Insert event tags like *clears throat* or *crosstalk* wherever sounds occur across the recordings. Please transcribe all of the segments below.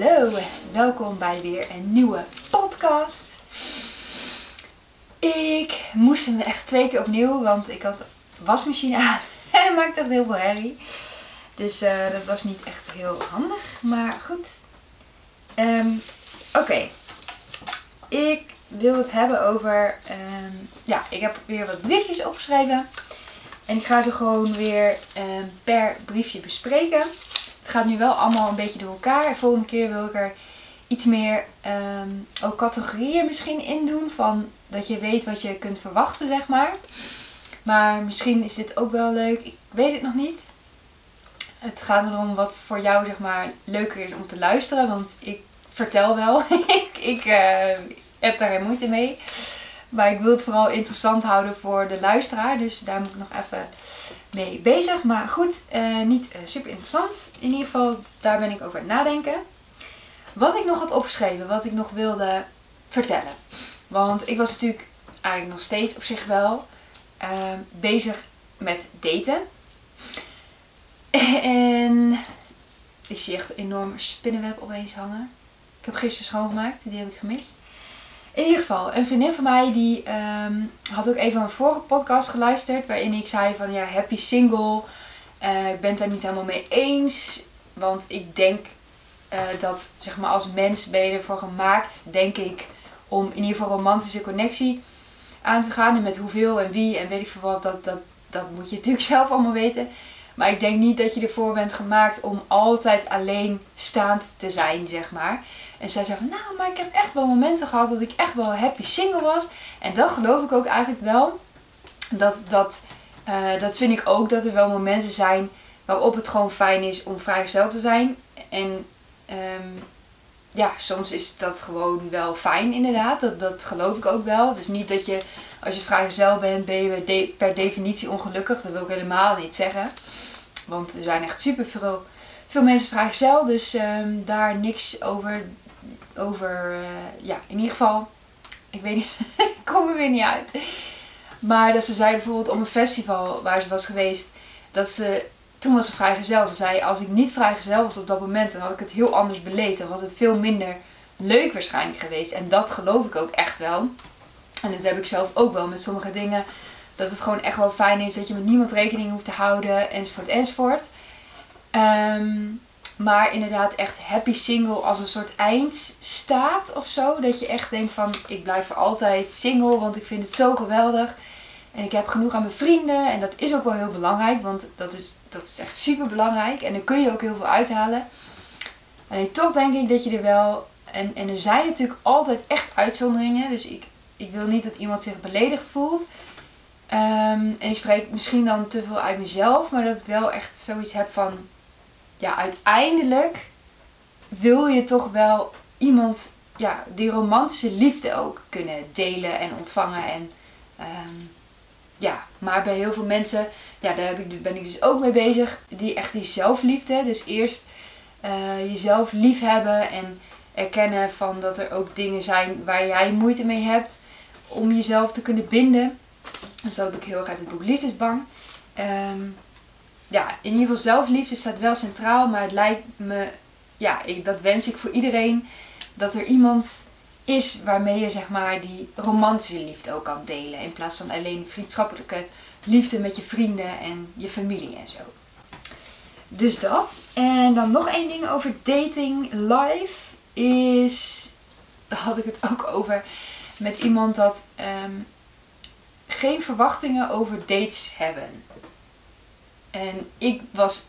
Hallo, welkom bij weer een nieuwe podcast. Ik moest hem echt twee keer opnieuw, want ik had de wasmachine aan *laughs* en dat maakte echt heel veel herrie. Dus eh, dat was niet echt heel handig, maar goed. Ehm, Oké, ik wil het hebben over. ehm, ja, ik heb weer wat briefjes opgeschreven. En ik ga ze gewoon weer ehm, per briefje bespreken. Gaat nu wel allemaal een beetje door elkaar. Volgende keer wil ik er iets meer ehm, ook categorieën misschien in doen. Van dat je weet wat je kunt verwachten, zeg maar. Maar misschien is dit ook wel leuk. Ik weet het nog niet. Het gaat erom wat voor jou zeg maar leuker is om te luisteren. Want ik vertel wel. *laughs* ik ik eh, heb daar geen moeite mee. Maar ik wil het vooral interessant houden voor de luisteraar. Dus daar moet ik nog even mee bezig. Maar goed, eh, niet eh, super interessant. In ieder geval, daar ben ik over aan het nadenken. Wat ik nog had opgeschreven, wat ik nog wilde vertellen. Want ik was natuurlijk eigenlijk nog steeds op zich wel eh, bezig met daten. En ik zie echt een enorm spinnenweb opeens hangen. Ik heb gisteren schoongemaakt, die heb ik gemist. In ieder geval, een vriendin van mij die ehm, had ook even een vorige podcast geluisterd. Waarin ik zei van ja, happy single. Eh, ik ben het daar niet helemaal mee eens. Want ik denk eh, dat zeg maar als mens ben je ervoor gemaakt, denk ik, om in ieder geval romantische connectie aan te gaan. En met hoeveel en wie en weet ik veel wat, dat, dat, dat moet je *laughs* natuurlijk zelf allemaal weten. Maar ik denk niet dat je ervoor bent gemaakt om altijd alleen staand te zijn, zeg maar. En zij zei van, nou, maar ik heb echt wel momenten gehad dat ik echt wel happy single was. En dat geloof ik ook eigenlijk wel. Dat, dat, eh, dat vind ik ook, dat er wel momenten zijn waarop het gewoon fijn is om vrijgezel te zijn. En ehm, ja, soms is dat gewoon wel fijn inderdaad. Dat, dat geloof ik ook wel. Het is niet dat je, als je vrijgezel bent, ben je per definitie ongelukkig. Dat wil ik helemaal niet zeggen. Want er zijn echt super veel, veel mensen vrijgezel. Dus ehm, daar niks over. Over eh, ja, in ieder geval. Ik weet niet, *laughs* ik kom er weer niet uit. Maar dat ze zei bijvoorbeeld op een festival waar ze was geweest. Dat ze, toen was ze vrijgezel. Ze zei, als ik niet vrijgezel was op dat moment, dan had ik het heel anders beleefd. Dan was het veel minder leuk waarschijnlijk geweest. En dat geloof ik ook echt wel. En dat heb ik zelf ook wel met sommige dingen. Dat het gewoon echt wel fijn is dat je met niemand rekening hoeft te houden, enzovoort, enzovoort. Ehm, maar inderdaad echt happy single als een soort eindstaat of zo. Dat je echt denkt van, ik blijf voor altijd single, want ik vind het zo geweldig. En ik heb genoeg aan mijn vrienden. En dat is ook wel heel belangrijk, want dat is, dat is echt super belangrijk. En daar kun je ook heel veel uithalen. Alleen toch denk ik dat je er wel... En, en er zijn natuurlijk altijd echt uitzonderingen. Dus ik, ik wil niet dat iemand zich beledigd voelt. Ehm, en ik spreek misschien dan te veel uit mezelf, maar dat ik wel echt zoiets heb van, ja, uiteindelijk wil je toch wel iemand, ja, die romantische liefde ook kunnen delen en ontvangen. En ehm, ja, maar bij heel veel mensen, ja, daar heb ik, ben ik dus ook mee bezig, die echt die zelfliefde. Dus eerst eh, jezelf lief hebben en erkennen van dat er ook dingen zijn waar jij moeite mee hebt om jezelf te kunnen binden. Dus dat heb ik heel erg uit het boek Liefdesbang. Ehm, ja, in ieder geval zelfliefde staat wel centraal, maar het lijkt me, ja, ik, dat wens ik voor iedereen, dat er iemand is waarmee je zeg maar die romantische liefde ook kan delen. In plaats van alleen vriendschappelijke liefde met je vrienden en je familie en zo. Dus dat. En dan nog één ding over dating live is, daar had ik het ook over met iemand dat ehm, geen verwachtingen over dates hebben. En ik was,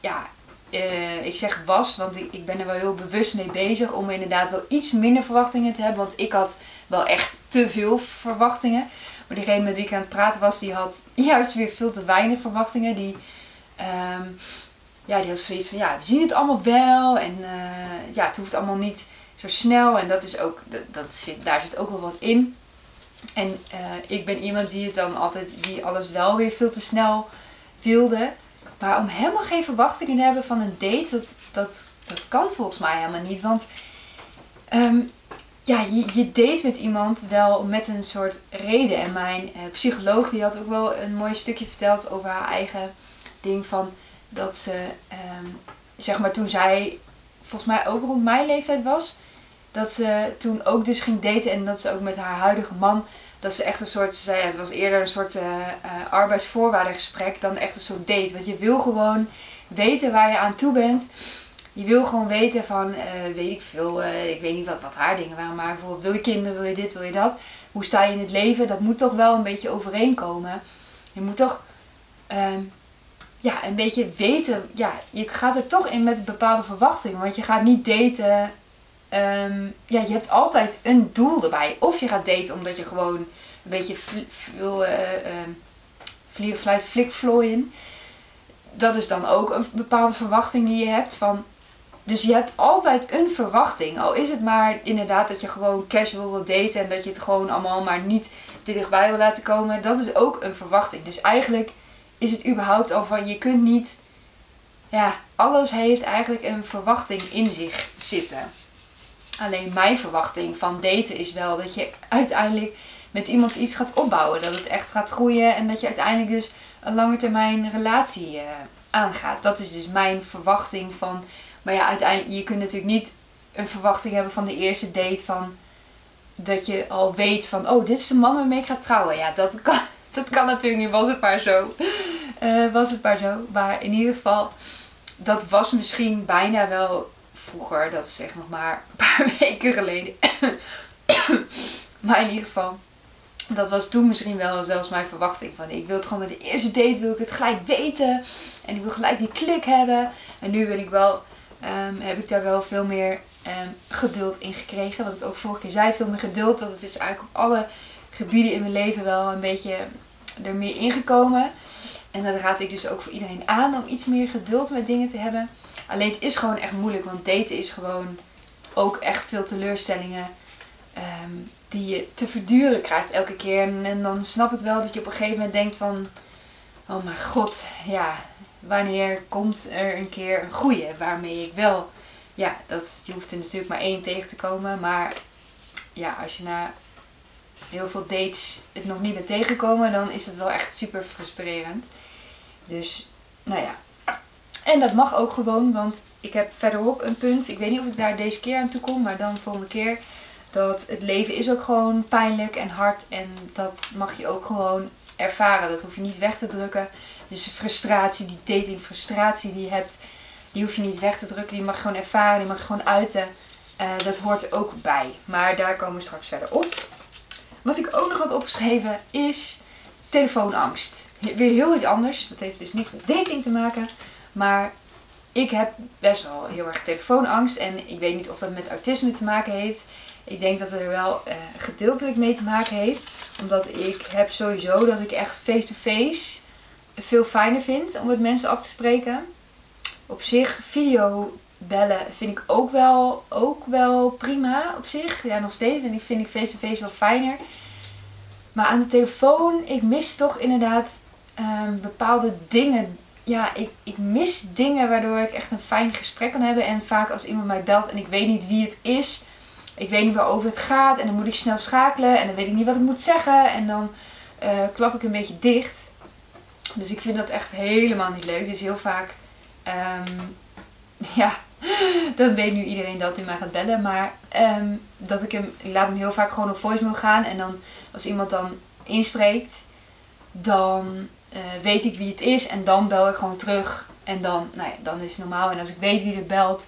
ja, eh, ik zeg was, want ik, ben er wel heel bewust mee bezig om inderdaad wel iets minder verwachtingen te hebben. Want ik had wel echt te veel verwachtingen. Maar diegene met wie ik aan het praten was, die had *laughs* juist weer veel te weinig verwachtingen. Die, ehm, ja, die had zoiets van, ja, we zien het allemaal wel. En eh, ja, het hoeft allemaal niet zo snel. En dat is ook, dat zit, daar zit ook wel wat in. En eh, ik ben iemand die het dan altijd, die alles wel weer veel te snel wilde. Maar om helemaal geen verwachtingen te hebben van een date, dat, dat, dat kan volgens mij helemaal niet. Want ehm, ja, je, je date met iemand wel met een soort reden. En mijn eh, psycholoog die had ook wel een mooi stukje verteld over haar eigen ding van dat ze, ehm, zeg maar toen zij volgens mij ook rond mijn leeftijd was. Dat ze toen ook dus ging daten en dat ze ook met haar huidige man, dat ze echt een soort, ze zei, het was eerder een soort uh, uh, arbeidsvoorwaardengesprek dan echt een soort date. Want je wil gewoon weten waar je aan toe bent. Je wil gewoon weten van, uh, weet ik veel, ik weet niet wat, wat haar dingen waren, maar bijvoorbeeld wil je kinderen, wil je dit, wil je dat. Hoe sta je in het leven? Dat moet toch wel een beetje overeenkomen. Je moet toch ehm, ja, een beetje weten. Ja, je gaat er toch in met bepaalde verwachtingen. Want je gaat niet daten. Ehm, ja, je hebt altijd een doel erbij. Of je gaat daten omdat je gewoon een beetje wil fluit, flikvlooien. Dat is dan ook een bepaalde verwachting die je hebt. Van, dus je hebt altijd een verwachting. Al is het maar inderdaad dat je gewoon casual wil daten. En dat je het gewoon allemaal maar niet dichtbij wil laten komen. Dat is ook een verwachting. Dus eigenlijk is het überhaupt al van je kunt niet. Ja, alles heeft eigenlijk een verwachting in zich zitten. Alleen mijn verwachting van daten is wel dat je uiteindelijk met iemand iets gaat opbouwen. Dat het echt gaat groeien en dat je uiteindelijk dus een lange termijn relatie uh, aangaat. Dat is dus mijn verwachting van. Maar ja, uiteindelijk, je kunt natuurlijk niet een verwachting hebben van de eerste date van dat je al weet van, oh, dit is de man waarmee ik ga trouwen. Ja, dat kan, *laughs* dat kan natuurlijk niet, was het maar zo. Uh, was het maar zo. Maar in ieder geval, dat was misschien bijna wel vroeger, dat is echt nog maar een paar *laughs* weken geleden. *coughs* maar in ieder geval, dat was toen misschien wel zelfs mijn verwachting. Van ik wil het gewoon met de eerste date, wil ik het gelijk weten. En ik wil gelijk die klik hebben. En nu ben ik wel, um, heb ik daar wel veel meer um, geduld in gekregen. Wat ik ook vorige keer zei, veel meer geduld. Dat het is eigenlijk op alle gebieden in mijn leven wel een beetje er meer ingekomen. En dat raad ik dus ook voor iedereen aan om iets meer geduld met dingen te hebben. Alleen het is gewoon echt moeilijk, want daten is gewoon ook echt veel teleurstellingen ehm, die je te verduren krijgt elke keer. En, dan snap ik wel dat je op een gegeven moment denkt van, oh mijn god, ja, wanneer komt er een keer een goeie waarmee ik wel, ja, dat, je hoeft er natuurlijk maar één tegen te komen, maar ja, als je na heel veel dates het nog niet bent tegengekomen, dan is het wel echt super frustrerend. Dus, nou ja. En dat mag ook gewoon, want ik heb verderop een punt. Ik weet niet of ik daar deze keer aan toe kom, maar dan de volgende keer. Dat het leven is ook gewoon pijnlijk en hard. En dat mag je ook gewoon ervaren. Dat hoef je niet weg te drukken. Dus de frustratie, die dating frustratie die je hebt, die hoef je niet weg te drukken. Die mag gewoon ervaren, die mag gewoon uiten. Uh, dat hoort er ook bij. Maar daar komen we straks verder op. Wat ik ook nog had opgeschreven is telefoonangst. Weer heel iets anders. Dat heeft dus niets met dating te maken. Maar ik heb best wel heel erg telefoonangst. En ik weet niet of dat met autisme te maken heeft. Ik denk dat het er wel uh, gedeeltelijk mee te maken heeft. Omdat ik heb sowieso dat ik echt face-to-face veel fijner vind om met mensen af te spreken. Op zich, video bellen vind ik ook wel, ook wel prima op zich. Ja, nog steeds. En ik vind ik face-to-face wel fijner. Maar aan de telefoon, ik mis toch inderdaad um, bepaalde dingen. Ja, ik, ik mis dingen waardoor ik echt een fijn gesprek kan hebben. En vaak als iemand mij belt en ik weet niet wie het is. Ik weet niet waarover het gaat. En dan moet ik snel schakelen. En dan weet ik niet wat ik moet zeggen. En dan uh, klap ik een beetje dicht. Dus ik vind dat echt helemaal niet leuk. Dus heel vaak, um, *laughs* ja, dat weet nu iedereen dat hij mij gaat bellen. Maar um, dat ik hem, ik laat hem heel vaak gewoon op voicemail gaan. En dan als iemand dan inspreekt, dan uh, weet ik wie het is. En dan bel ik gewoon terug. En dan, nou ja, dan is het normaal. En als ik weet wie er belt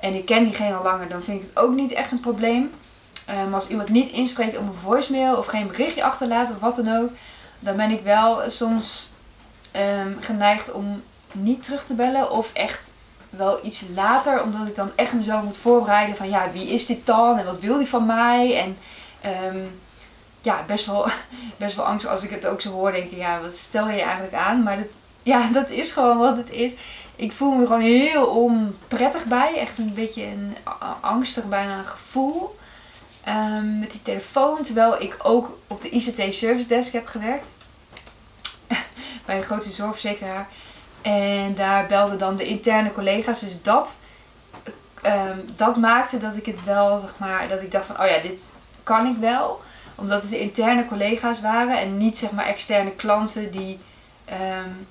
en ik ken diegene al langer, dan vind ik het ook niet echt een probleem. Maar um, als iemand niet inspreekt op een voicemail of geen berichtje achterlaat of wat dan ook, dan ben ik wel soms um, geneigd om niet terug te bellen of echt wel iets later, omdat ik dan echt mezelf moet voorbereiden van ja, wie is dit dan en wat wil die van mij? En um, ja, best wel, *laughs* best wel angst als ik het ook zo hoor, denk ik, ja, wat stel je eigenlijk aan? Maar dat, ja, *laughs* dat is gewoon wat het is. Ik voel me gewoon heel onprettig bij, echt een beetje een angstig bijna gevoel. Um, met die telefoon, terwijl ik ook op de ICT Service Desk heb gewerkt. *laughs* bij een grote zorgverzekeraar. En daar belden dan de interne collega's. Dus dat, um, dat maakte dat ik het wel, zeg maar, dat ik dacht van, oh ja, dit kan ik wel. Omdat het de interne collega's waren en niet, zeg maar, externe klanten die, um,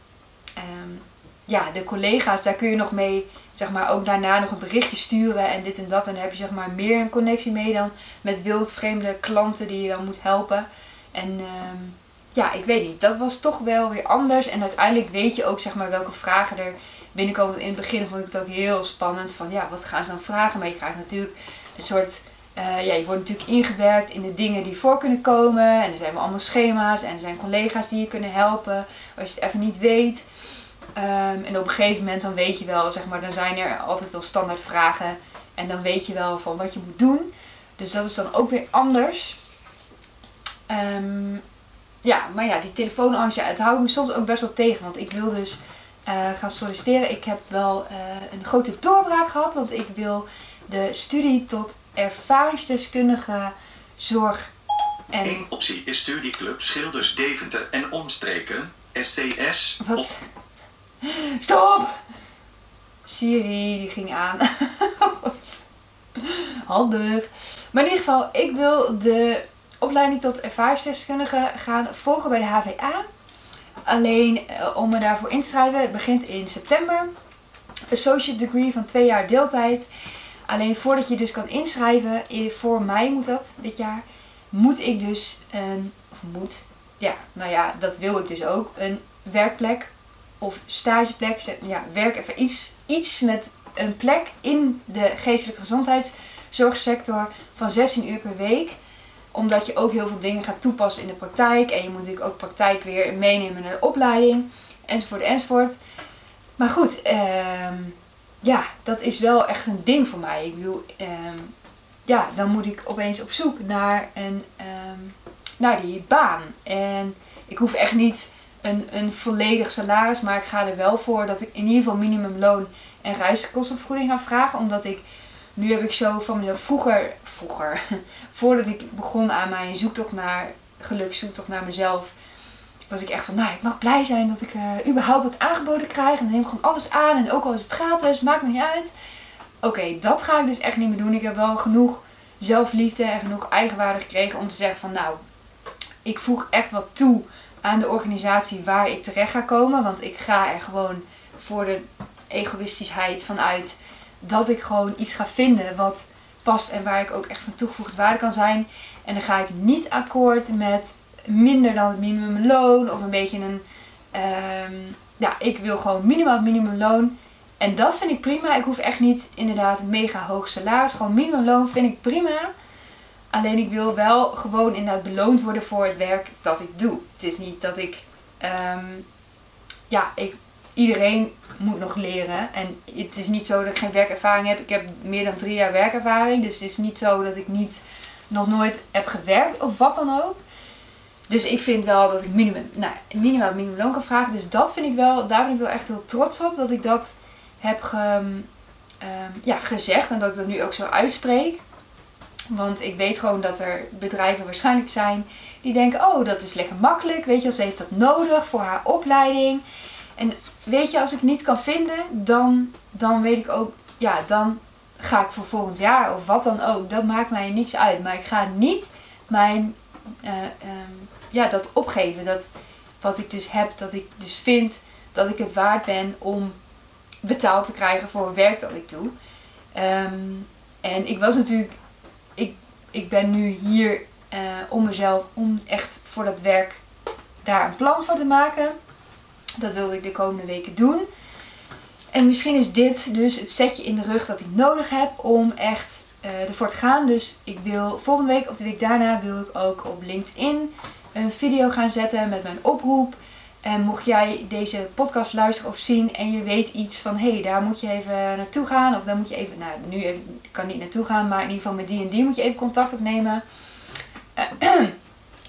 um, ja, de collega's, daar kun je nog mee, zeg maar, ook daarna nog een berichtje sturen en dit en dat. En dan heb je zeg maar meer een connectie mee dan met wildvreemde klanten die je dan moet helpen. En ehm, ja, ik weet niet, dat was toch wel weer anders. En uiteindelijk weet je ook zeg maar welke vragen er binnenkomen. In het begin vond ik het ook heel spannend van ja, wat gaan ze dan vragen? Maar je krijgt natuurlijk een soort uh, ja, je wordt natuurlijk ingewerkt in de dingen die voor kunnen komen. En er zijn allemaal schema's en er zijn collega's die je kunnen helpen als je het even niet weet. Um, en op een gegeven moment dan weet je wel, zeg maar, dan zijn er altijd wel standaard vragen. En dan weet je wel van wat je moet doen. Dus dat is dan ook weer anders. Um, ja, maar ja, die telefoonangst, ja, het houdt me soms ook best wel tegen. Want ik wil dus uh, gaan solliciteren. Ik heb wel uh, een grote doorbraak gehad. Want ik wil de studie tot ervaringsdeskundige zorg en... Eén optie is Studieclub Schilders Deventer en Omstreken, SCS. Wat? Stop! Siri, die ging aan. *laughs* Handig. Maar in ieder geval, ik wil de opleiding tot ervaringsdeskundige gaan volgen bij de HVA. Alleen eh, om me daarvoor in te schrijven, het begint in september. Associate degree van twee jaar deeltijd. Alleen voordat je dus kan inschrijven, voor mei moet dat dit jaar, moet ik dus een, of moet, ja, nou ja, dat wil ik dus ook, een werkplek of stageplek, ja, werk even iets, iets met een plek in de geestelijke gezondheidszorgsector van 16 uur per week omdat je ook heel veel dingen gaat toepassen in de praktijk. En je moet natuurlijk ook praktijk weer meenemen naar de opleiding. Enzovoort, enzovoort. Maar goed, ehm ja, dat is wel echt een ding voor mij. Ik bedoel, um, ja, dan moet ik opeens op zoek naar, een, um, naar die baan. En ik hoef echt niet een, een volledig salaris, maar ik ga er wel voor dat ik in ieder geval minimumloon en reiskostenvergoeding ga vragen. Omdat ik, nu heb ik zo van mezelf vroeger, vroeger, *laughs* voordat ik begon aan mijn zoektocht naar geluk, zoektocht naar mezelf was ik echt van, nou, ik mag blij zijn dat ik uh, überhaupt wat aangeboden krijg. En dan neem gewoon alles aan. En ook al is het gratis, maakt me niet uit. Oké, dat ga ik dus echt niet meer doen. Ik heb wel genoeg zelfliefde en genoeg eigenwaarde gekregen om te zeggen van, nou, ik voeg echt wat toe aan de organisatie waar ik terecht ga komen. Want ik ga er gewoon voor de egoïstischheid vanuit dat ik gewoon iets ga vinden wat past en waar ik ook echt van toegevoegde waarde kan zijn. En dan ga ik niet akkoord met minder dan het minimumloon of een beetje een. Um, ja, ik wil gewoon minimaal minimumloon. En dat vind ik prima. Ik hoef echt niet inderdaad mega hoog salaris. Gewoon minimumloon vind ik prima. Alleen ik wil wel gewoon inderdaad beloond worden voor het werk dat ik doe. Het is niet dat ik. Um, ja, ik, iedereen moet nog leren. En het is niet zo dat ik geen werkervaring heb. Ik heb meer dan drie jaar werkervaring. Dus het is niet zo dat ik niet nog nooit heb gewerkt of wat dan ook. Dus ik vind wel dat ik minimum, nou, minimaal minimumloon kan vragen. Dus dat vind ik wel, daar ben ik wel echt heel trots op. Dat ik dat heb ge, um, ja, gezegd en dat ik dat nu ook zo uitspreek. Want ik weet gewoon dat er bedrijven waarschijnlijk zijn die denken: oh, dat is lekker makkelijk. Weet je, ze heeft dat nodig voor haar opleiding. En weet je, als ik niet kan vinden, dan, dan weet ik ook, ja, dan ga ik voor volgend jaar of wat dan ook. Dat maakt mij niks uit. Maar ik ga niet mijn uh, ja, dat opgeven. Dat wat ik dus heb, dat ik dus vind dat ik het waard ben om betaald te krijgen voor het werk dat ik doe. Um, en ik was natuurlijk, ik, ik ben nu hier uh, om mezelf, om echt voor dat werk daar een plan voor te maken. Dat wilde ik de komende weken doen. En misschien is dit dus het setje in de rug dat ik nodig heb om echt uh, ervoor te gaan. Dus ik wil volgende week of de week daarna wil ik ook op LinkedIn een video gaan zetten met mijn oproep. En mocht jij deze podcast luisteren of zien en je weet iets van hé, hey, daar moet je even naartoe gaan. Of daar moet je even, nou nu even, kan niet naartoe gaan, maar in ieder geval met die en die moet je even contact opnemen. *clears throat*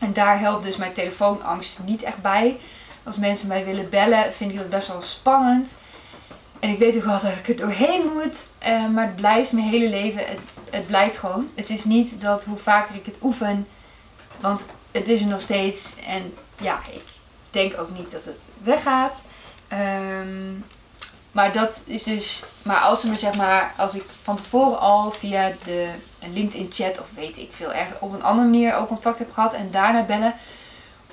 en daar helpt dus mijn telefoonangst niet echt bij. Als mensen mij willen bellen, vind ik dat best wel spannend. En ik weet ook wel dat ik er doorheen moet. Uh, maar het blijft mijn hele leven. Het, het blijft gewoon. Het is niet dat hoe vaker ik het oefen. Want het is er nog steeds. En ja, ik denk ook niet dat het weggaat. Um, maar dat is dus. Maar als ze me zeg maar. Als ik van tevoren al via de LinkedIn chat of weet ik veel erg op een andere manier ook contact heb gehad. En daarna bellen.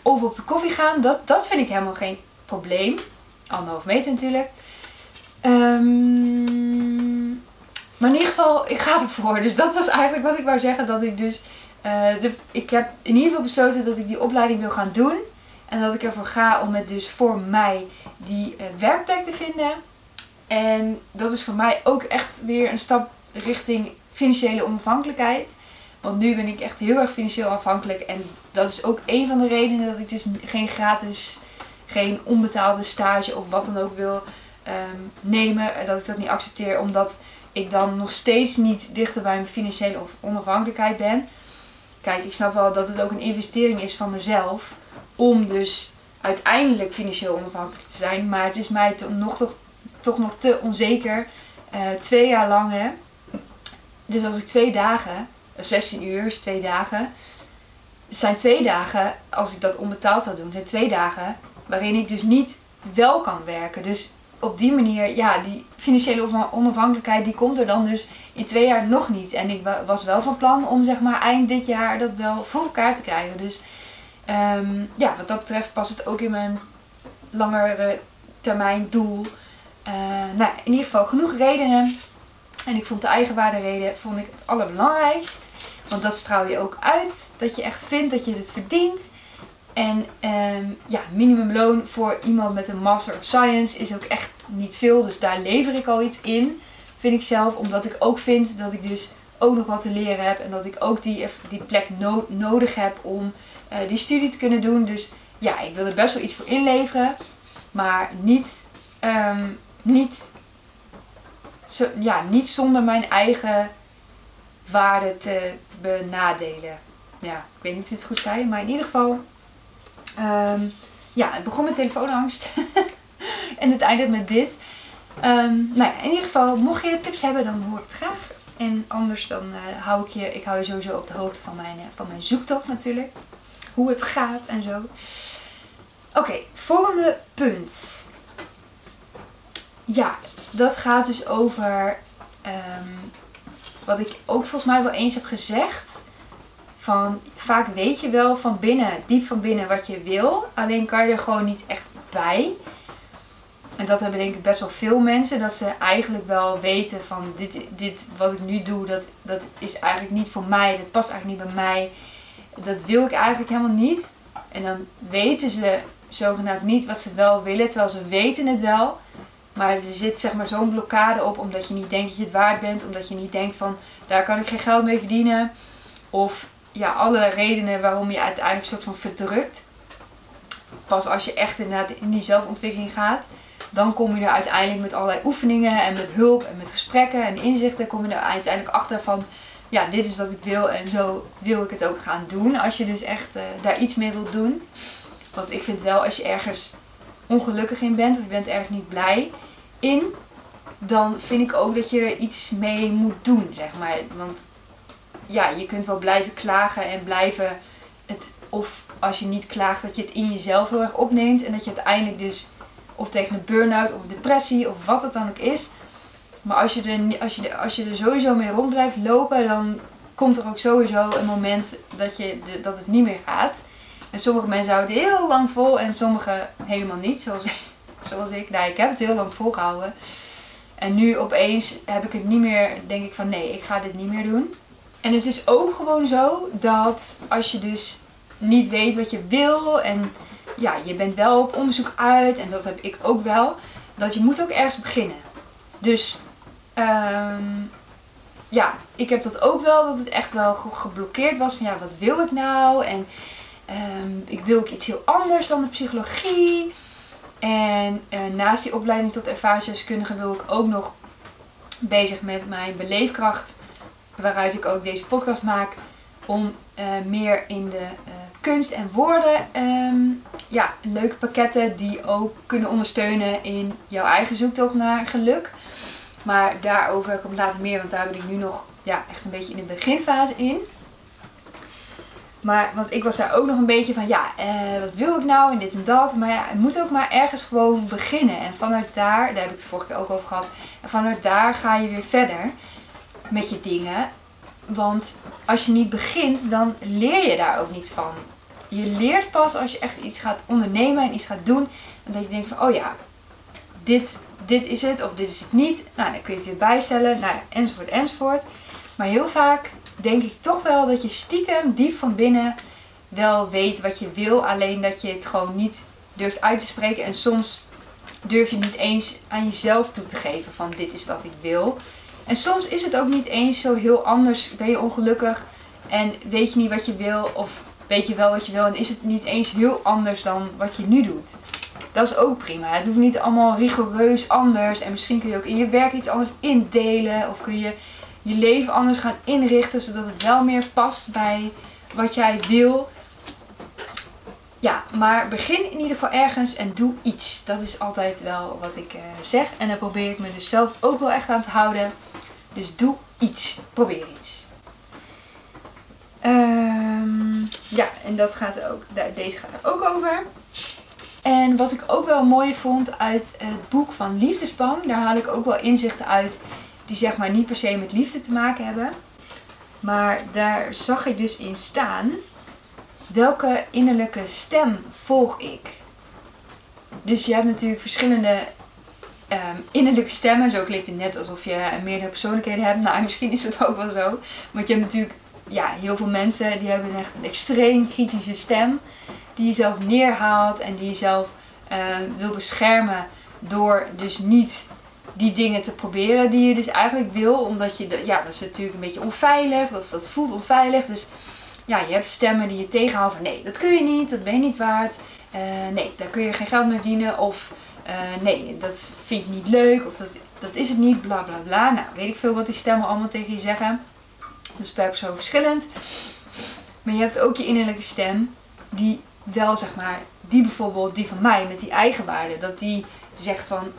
Of op de koffie gaan. Dat, dat vind ik helemaal geen probleem. anderhalf meter natuurlijk. Ehm, maar in ieder geval, ik ga ervoor. Dus dat was eigenlijk wat ik wou zeggen. Dat ik dus, eh, de, ik heb in ieder geval besloten dat ik die opleiding wil gaan doen. En dat ik ervoor ga om het dus voor mij die uh, werkplek te vinden. En dat is voor mij ook echt weer een stap richting financiële onafhankelijkheid. Want nu ben ik echt heel erg financieel afhankelijk. En dat is ook een van de redenen dat ik dus geen gratis, geen onbetaalde stage of wat dan ook wil um, nemen. Dat ik dat niet accepteer. Omdat ik dan nog steeds niet dichter bij mijn financiële onafhankelijkheid ben. Kijk, ik snap wel dat het ook een investering is van mezelf. Om dus uiteindelijk financieel onafhankelijk te zijn. Maar het is mij nog, toch, toch nog te onzeker. Uh, twee jaar lang hè. Dus als ik twee dagen 16 uur is twee dagen. Zijn twee dagen, als ik dat onbetaald zou doen, zijn twee dagen waarin ik dus niet wel kan werken. Dus op die manier, ja, die financiële onafhankelijkheid, die komt er dan dus in twee jaar nog niet. En ik was wel van plan om zeg maar eind dit jaar dat wel voor elkaar te krijgen. Dus um, ja, wat dat betreft past het ook in mijn langere termijn doel. Uh, nou, in ieder geval genoeg redenen. En ik vond de eigenwaarde reden vond ik het allerbelangrijkst. Want dat straal je ook uit. Dat je echt vindt dat je het verdient. En um, ja, minimumloon voor iemand met een Master of Science is ook echt niet veel. Dus daar lever ik al iets in. Vind ik zelf. Omdat ik ook vind dat ik dus ook nog wat te leren heb. En dat ik ook die, die plek nodig heb om uh, die studie te kunnen doen. Dus ja, ik wil er best wel iets voor inleveren. Maar niet, um, niet, zo, ja, niet zonder mijn eigen waarde te benadelen. Ja, ik weet niet of dit goed zei, maar in ieder geval. Um, ja, het begon met telefoonangst. *laughs* en het eindigt met dit. Um, nou ja, in ieder geval, mocht je tips hebben, dan hoor ik het graag. En anders dan uh, hou ik je, ik hou je sowieso op de hoogte van mijn, uh, van mijn zoektocht natuurlijk. Hoe het gaat en zo. Oké, volgende punt. Ja, dat gaat dus over um, wat ik ook volgens mij wel eens heb gezegd. Van vaak weet je wel van binnen, diep van binnen wat je wil. Alleen kan je er gewoon niet echt bij. En dat hebben denk ik best wel veel mensen. Dat ze eigenlijk wel weten van dit, dit wat ik nu doe, dat, dat is eigenlijk niet voor mij. Dat past eigenlijk niet bij mij. Dat wil ik eigenlijk helemaal niet. En dan weten ze zogenaamd niet wat ze wel willen. Terwijl ze weten het wel. Maar er zit zeg maar zo'n blokkade op omdat je niet denkt dat je het waard bent. Omdat je niet denkt van daar kan ik geen geld mee verdienen. Of ja, alle redenen waarom je uiteindelijk soort van verdrukt. Pas als je echt inderdaad in die zelfontwikkeling gaat. Dan kom je er uiteindelijk met allerlei oefeningen en met hulp en met gesprekken en inzichten. Kom je er uiteindelijk achter van ja, dit is wat ik wil en zo wil ik het ook gaan doen. Als je dus echt uh, daar iets mee wilt doen. Want ik vind wel als je ergens ongelukkig in bent of je bent ergens niet blij in, dan vind ik ook dat je er iets mee moet doen, zeg maar. Want ja, je kunt wel blijven klagen en blijven het, of als je niet klaagt, dat je het in jezelf heel erg opneemt en dat je uiteindelijk dus, of tegen een burn-out of depressie of wat het dan ook is. Maar als je, er, als, je, als je er sowieso mee rond blijft lopen, dan komt er ook sowieso een moment dat, je, dat het niet meer gaat. En sommige mensen houden heel lang vol en sommige helemaal niet. Zoals, *laughs* zoals ik. Nou, ik heb het heel lang volgehouden. En nu opeens heb ik het niet meer, denk ik van nee, ik ga dit niet meer doen. En het is ook gewoon zo dat als je dus niet weet wat je wil en ja, je bent wel op onderzoek uit en dat heb ik ook wel, dat je moet ook ergens beginnen. Dus um, ja, ik heb dat ook wel, dat het echt wel geblokkeerd was van ja, wat wil ik nou? En Um, ik wil ook iets heel anders dan de psychologie. En uh, naast die opleiding tot ervaringsdeskundige wil ik ook nog bezig met mijn beleefkracht. Waaruit ik ook deze podcast maak. Om uh, meer in de uh, kunst en woorden. Um, ja, leuke pakketten die ook kunnen ondersteunen in jouw eigen zoektocht naar geluk. Maar daarover komt later meer, want daar ben ik nu nog ja, echt een beetje in de beginfase in. Maar, want ik was daar ook nog een beetje van, ja, eh, wat wil ik nou en dit en dat. Maar ja, het moet ook maar ergens gewoon beginnen. En vanuit daar, daar heb ik het vorige keer ook over gehad. En vanuit daar ga je weer verder met je dingen. Want als je niet begint, dan leer je daar ook niet van. Je leert pas als je echt iets gaat ondernemen en iets gaat doen. En dat je denkt van, oh ja, dit, dit is het of dit is het niet. Nou, dan kun je het weer bijstellen, nou enzovoort, enzovoort. Maar heel vaak denk ik toch wel dat je stiekem diep van binnen wel weet wat je wil. Alleen dat je het gewoon niet durft uit te spreken. En soms durf je niet eens aan jezelf toe te geven van dit is wat ik wil. En soms is het ook niet eens zo heel anders. Ben je ongelukkig en weet je niet wat je wil of weet je wel wat je wil en is het niet eens heel anders dan wat je nu doet. Dat is ook prima. Het hoeft niet allemaal rigoureus anders. En misschien kun je ook in je werk iets anders indelen. Of kun je je leven anders gaan inrichten zodat het wel meer past bij wat jij wil. Ja, maar begin in ieder geval ergens en doe iets. Dat is altijd wel wat ik uh, zeg. En daar probeer ik me dus zelf ook wel echt aan te houden. Dus doe iets. Probeer iets. Um, ja, en dat gaat ook, deze gaat er ook over. En wat ik ook wel mooi vond uit het boek van Liefdesbang, daar haal ik ook wel inzichten uit die zeg maar niet per se met liefde te maken hebben. Maar daar zag ik dus in staan welke innerlijke stem volg ik. Dus je hebt natuurlijk verschillende um, innerlijke stemmen. Zo klinkt het net alsof je meerdere persoonlijkheden hebt. Nou, *laughs* misschien is het ook wel zo. Want je hebt natuurlijk ja, heel veel mensen die hebben echt een extreem kritische stem. Die je zelf neerhaalt en die je zelf um, wil beschermen door dus niet die dingen te proberen die je dus eigenlijk wil. Omdat je, ja, dat is natuurlijk een beetje onveilig of dat voelt onveilig. Dus ja, je hebt stemmen die je tegenhouden van nee, dat kun je niet, dat ben je niet waard. Uh, nee, daar kun je geen geld mee verdienen. Of uh, nee, dat vind je niet leuk. Of dat, dat is het niet, bla bla bla. Nou, weet ik veel wat die stemmen allemaal tegen je zeggen. Dus per persoon verschillend. Maar je hebt ook je innerlijke stem, die wel zeg maar, die bijvoorbeeld, die van mij met die eigenwaarde, dat die zegt van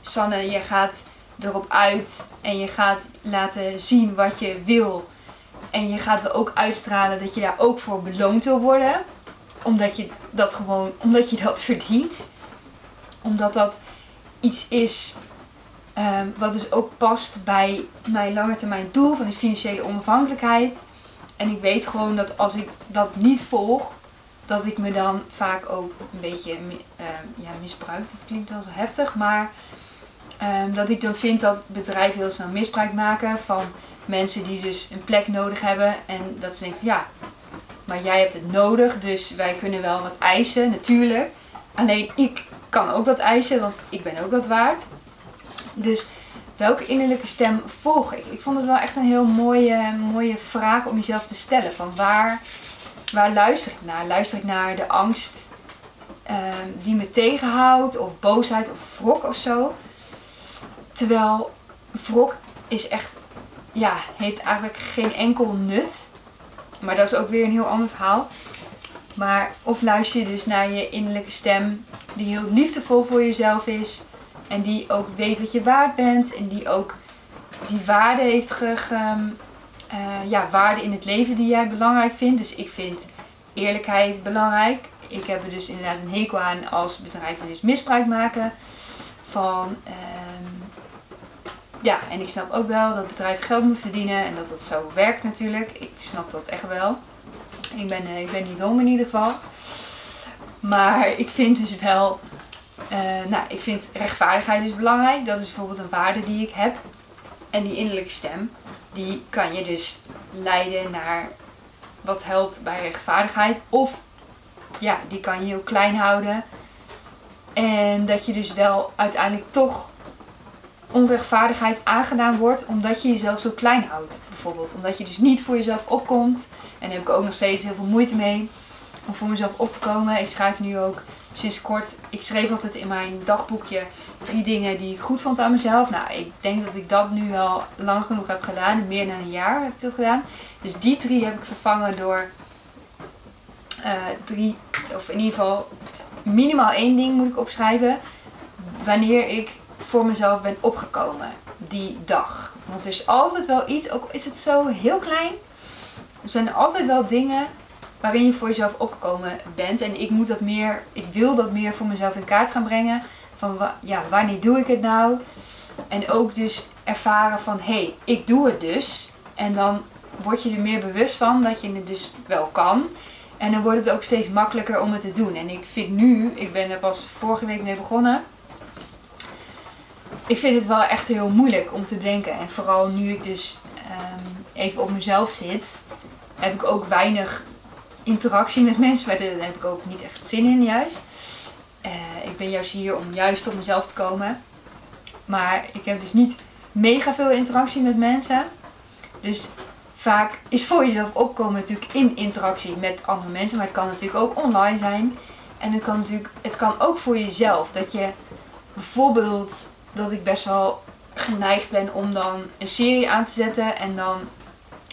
Sanne, je gaat erop uit en je gaat laten zien wat je wil. En je gaat wel ook uitstralen dat je daar ook voor beloond wil worden. Omdat je dat gewoon, omdat je dat *laughs* verdient. Omdat dat iets is um, wat dus ook past bij mijn lange termijn doel van die financiële onafhankelijkheid. En ik weet gewoon dat als ik dat niet volg, dat ik me dan vaak ook een beetje uh, ja, misbruik. Dat klinkt wel zo heftig, maar um, dat ik dan vind dat bedrijven heel snel misbruik maken van mensen die dus een plek nodig hebben. En dat ze denken van ja, maar jij hebt het nodig, dus wij kunnen wel wat eisen, natuurlijk. Alleen ik kan ook wat eisen, want ik ben ook wat waard. Dus welke innerlijke stem volg ik? Ik vond het wel echt een heel mooie, mooie vraag om jezelf te stellen. Van waar, waar luister ik naar? Luister ik naar de angst ehm, die me tegenhoudt? Of boosheid of wrok of zo? Terwijl wrok is echt, ja, heeft eigenlijk geen enkel nut. Maar dat is ook weer een heel ander verhaal. Maar of luister je dus naar je innerlijke stem die heel liefdevol voor jezelf is en die ook weet wat je waard bent. En die ook die waarde heeft ge, uh, ja, waarde in het leven die jij belangrijk vindt. Dus ik vind eerlijkheid belangrijk. Ik heb er dus inderdaad een hekel aan als bedrijven dus misbruik maken van... Um, ja, en ik snap ook wel dat bedrijven geld moeten verdienen en dat dat zo werkt natuurlijk. Ik snap dat echt wel. Ik ben, uh, ik ben niet dom in ieder geval. Maar ik vind dus wel uh, nou, ik vind rechtvaardigheid dus belangrijk. Dat is bijvoorbeeld een waarde die ik heb. En die innerlijke stem, die kan je dus leiden naar wat helpt bij rechtvaardigheid. Of ja, die kan je heel klein houden. En dat je dus wel uiteindelijk toch onrechtvaardigheid aangedaan wordt omdat je jezelf zo klein houdt. Bijvoorbeeld omdat je dus niet voor jezelf opkomt. En daar heb ik ook nog steeds heel veel moeite mee om voor mezelf op te komen. Ik schrijf nu ook sinds kort, ik schreef altijd in mijn dagboekje drie dingen die ik goed vond aan mezelf. Nou, ik denk dat ik dat nu wel lang genoeg heb gedaan. Meer dan een jaar heb ik dat gedaan. Dus die drie heb ik vervangen door uh, drie, of in ieder geval minimaal één ding moet ik opschrijven. Wanneer ik voor mezelf ben opgekomen die dag. Want er is altijd wel iets, ook is het zo heel klein. Er zijn altijd wel dingen waarin je voor jezelf opgekomen bent. En ik moet dat meer, ik wil dat meer voor mezelf in kaart gaan brengen. Van ja, wanneer doe ik het nou? En ook dus ervaren van hé, hey, ik doe het dus. En dan word je er meer bewust van dat je het dus wel kan. En dan wordt het ook steeds makkelijker om het te doen. En ik vind nu, ik ben er pas vorige week mee begonnen. Ik vind het wel echt heel moeilijk om te bedenken. En vooral nu ik dus ehm, even op mezelf zit, heb ik ook weinig interactie met mensen. Maar daar heb ik ook niet echt zin in juist. Eh, ik ben juist hier om juist op mezelf te komen. Maar ik heb dus niet mega veel interactie met mensen. Dus vaak is voor jezelf opkomen natuurlijk in interactie met andere mensen. Maar het kan natuurlijk ook online zijn. En het kan natuurlijk, het kan ook voor jezelf. Dat je bijvoorbeeld, dat ik best wel geneigd ben om dan een serie aan te zetten en dan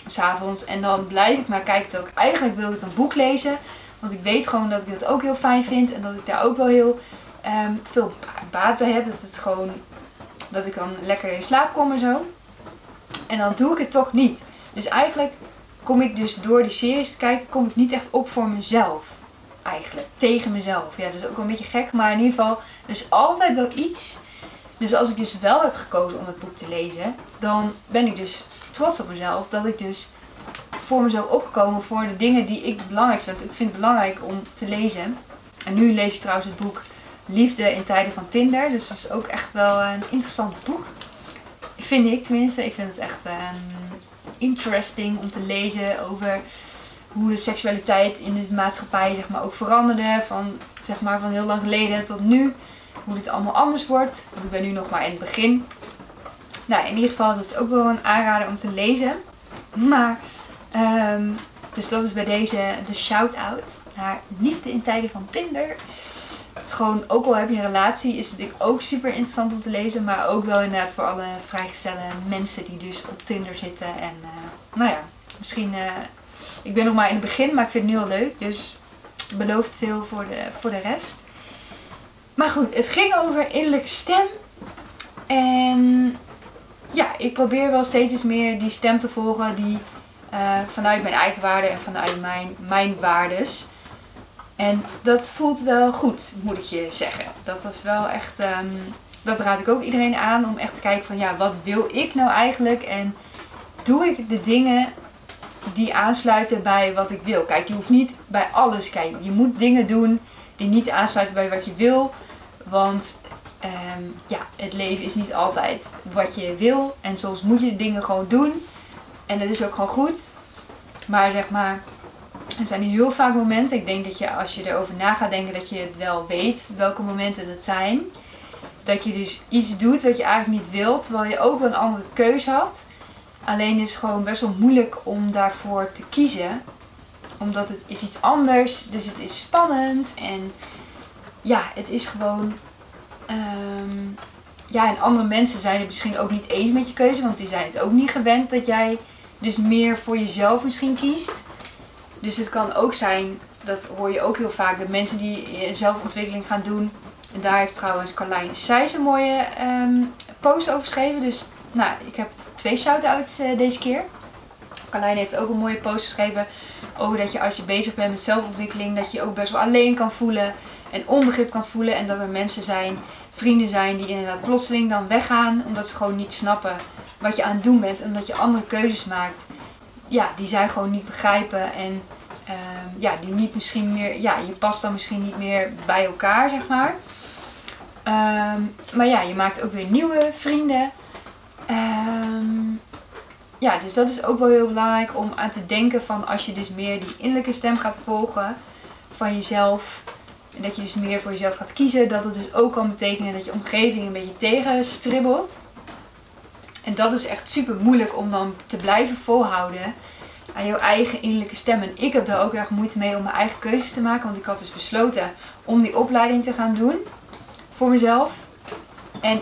s'avonds. En dan blijf ik maar kijken. Ook eigenlijk wil ik een boek lezen. Want ik weet gewoon dat ik dat ook heel fijn vind. En dat ik daar ook wel heel ehm, veel baat bij heb. Dat het gewoon, dat ik dan lekker in slaap kom en zo. En dan doe ik het toch niet. Dus eigenlijk kom ik dus door die series te kijken, kom ik niet echt op voor mezelf. Eigenlijk. Tegen mezelf. Ja, dat is ook wel een beetje gek. Maar in ieder geval, is altijd wel iets. Dus als ik dus wel heb gekozen om het boek te lezen, dan ben ik dus trots op mezelf. Dat ik dus voor mezelf opgekomen voor de dingen die ik belangrijk vind. Ik vind het belangrijk om te lezen. En nu lees ik trouwens het boek Liefde in tijden van Tinder. Dus dat is ook echt wel een interessant boek. Vind ik tenminste. Ik vind het echt um, interesting om te lezen over hoe de seksualiteit in de maatschappij zeg maar, ook veranderde. Van, zeg maar, van heel lang geleden tot nu. Hoe het allemaal anders wordt. Ik ben nu nog maar in het begin. Nou, in ieder geval, is ook wel een aanrader om te lezen. Maar, um, dus dat is bij deze de shout-out naar Liefde in tijden van Tinder. Het is gewoon, ook al heb je een relatie, is het ook super interessant om te lezen. Maar ook wel inderdaad voor alle vrijgestelde mensen die dus op Tinder zitten. En uh, nou ja, misschien, uh, ik ben nog maar in het begin, maar ik vind het nu al leuk. Dus belooft veel voor de, voor de rest. Maar goed, het ging over innerlijke stem. En ja, ik probeer wel steeds meer die stem te volgen die uh, vanuit mijn eigen waarden en vanuit mijn, mijn waardes. En dat voelt wel goed, moet ik je zeggen. Dat was wel echt, um, dat raad ik ook iedereen aan om echt te kijken van ja, wat wil ik nou eigenlijk? En doe ik de dingen die aansluiten bij wat ik wil? Kijk, je hoeft niet bij alles kijken. Je moet dingen doen die niet aansluiten bij wat je wil. Want um, ja, het leven is niet altijd wat je wil. En soms moet je dingen gewoon doen. En dat is ook gewoon goed. Maar zeg maar, er zijn heel vaak momenten. Ik denk dat je als je erover na gaat denken, dat je het wel weet welke momenten dat zijn. Dat je dus iets doet wat je eigenlijk niet wilt, terwijl je ook een andere keuze had. Alleen is het gewoon best wel moeilijk om daarvoor te kiezen. Omdat het is iets anders, dus het is spannend. En ja, het is gewoon Um, ja, en andere mensen zijn het misschien ook niet eens met je keuze, want die zijn het ook niet gewend dat jij dus meer voor jezelf misschien kiest. Dus het kan ook zijn, dat hoor je ook heel vaak, dat mensen die zelfontwikkeling gaan doen. En daar heeft trouwens Carlijn Seijs een mooie um, post over geschreven. Dus nou, ik heb twee shout-outs uh, deze keer. Carlijn heeft ook een mooie post geschreven over dat je als je bezig bent met zelfontwikkeling, dat je ook best wel alleen kan voelen en onbegrip kan voelen. En dat er mensen zijn, vrienden zijn, die inderdaad plotseling dan weggaan. Omdat ze gewoon niet snappen wat je aan het doen bent. Omdat je andere keuzes maakt. Ja, die zij gewoon niet begrijpen. En uh, ja, die niet misschien meer. Ja, je past dan misschien niet meer bij elkaar, zeg maar. Um, maar ja, je maakt ook weer nieuwe vrienden. Um, ja, dus dat is ook wel heel belangrijk om aan te denken van als je dus meer die innerlijke stem gaat volgen van jezelf. En dat je dus meer voor jezelf gaat kiezen. Dat het dus ook kan betekenen dat je omgeving een beetje tegenstribbelt. En dat is echt super moeilijk om dan te blijven volhouden aan jouw eigen innerlijke stem. En ik heb daar ook erg moeite mee om mijn eigen keuzes te maken. Want ik had dus besloten om die opleiding te gaan doen. Voor mezelf. En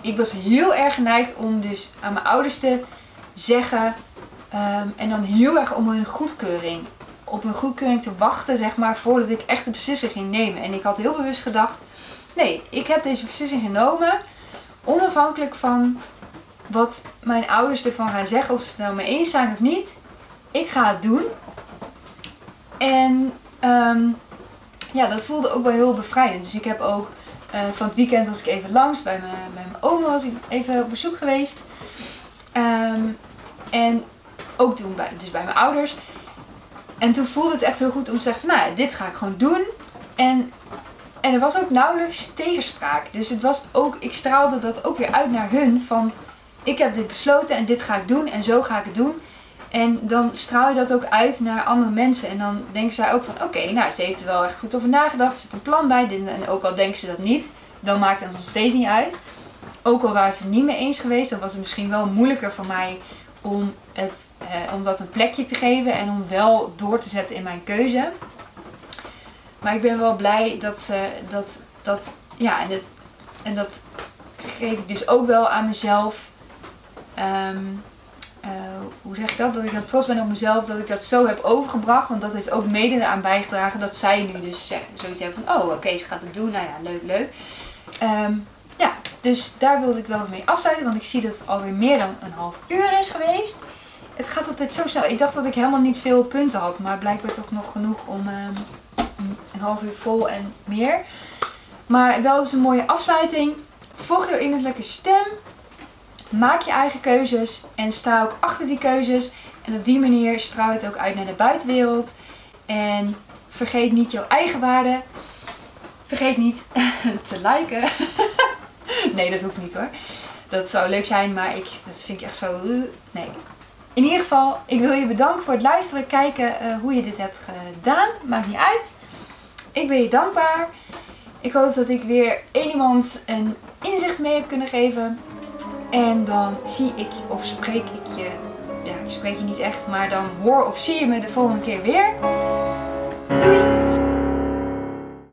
ik was heel erg geneigd om dus aan mijn ouders te zeggen. Um, en dan heel erg om hun goedkeuring. Op een goedkeuring te wachten, zeg maar, voordat ik echt de beslissing ging nemen. En ik had heel bewust gedacht: nee, ik heb deze beslissing genomen. Onafhankelijk van wat mijn ouders ervan gaan zeggen, of ze het nou mee eens zijn of niet. Ik ga het doen. En um, ja, dat voelde ook wel heel bevrijdend. Dus ik heb ook uh, van het weekend was ik even langs bij mijn, bij mijn oma, was ik even op bezoek geweest. Um, en ook toen bij, dus bij mijn ouders. En toen voelde het echt heel goed om te zeggen, nou dit ga ik gewoon doen. En en er was ook nauwelijks tegenspraak. Dus het was ook, ik straalde dat ook weer uit naar hun van ik heb dit besloten en dit ga ik doen en zo ga ik het doen. En dan straal je dat ook uit naar andere mensen. En dan denken zij ook van oké, nou ze heeft er wel echt goed over nagedacht. Er zit een plan bij. En ook al denken ze dat niet, dan maakt het nog steeds niet uit. Ook al waren ze het niet mee eens geweest, dan was het misschien wel moeilijker voor mij om, het, eh, om dat een plekje te geven en om wel door te zetten in mijn keuze. Maar ik ben wel blij dat ze dat, dat ja, en, en dat geef ik dus ook wel aan mezelf. Ehm, eh, hoe zeg ik dat? Dat ik dan trots ben op mezelf dat ik dat zo heb overgebracht. Want dat heeft ook mede aan bijgedragen dat zij nu dus zoiets hebben van: oh, oké, ze gaat het doen. Nou ja, leuk, leuk. Ehm, ja, dus daar wilde ik wel mee afsluiten, want ik zie dat het alweer meer dan een half uur is geweest. Het gaat altijd zo snel. Ik dacht dat ik helemaal niet veel punten had, maar blijkbaar toch nog genoeg om ehm, een half uur vol en meer. Maar wel is een mooie afsluiting. Volg je innerlijke stem. Maak je eigen keuzes en sta ook achter die keuzes. En op die manier straal het ook uit naar de buitenwereld. En vergeet niet jouw eigen waarde. Vergeet niet *laughs* te liken. *laughs* *laughs* nee, dat hoeft niet hoor. Dat zou leuk zijn, maar ik, dat vind ik echt zo. Nee. In ieder geval, ik wil je bedanken voor het luisteren, kijken uh, hoe je dit hebt gedaan. Maakt niet uit. Ik ben je dankbaar. Ik hoop dat ik weer één iemand een inzicht mee heb kunnen geven. En dan zie ik of spreek ik je. Ja, ik spreek je niet echt, maar dan hoor of zie je me de volgende keer weer. Doei!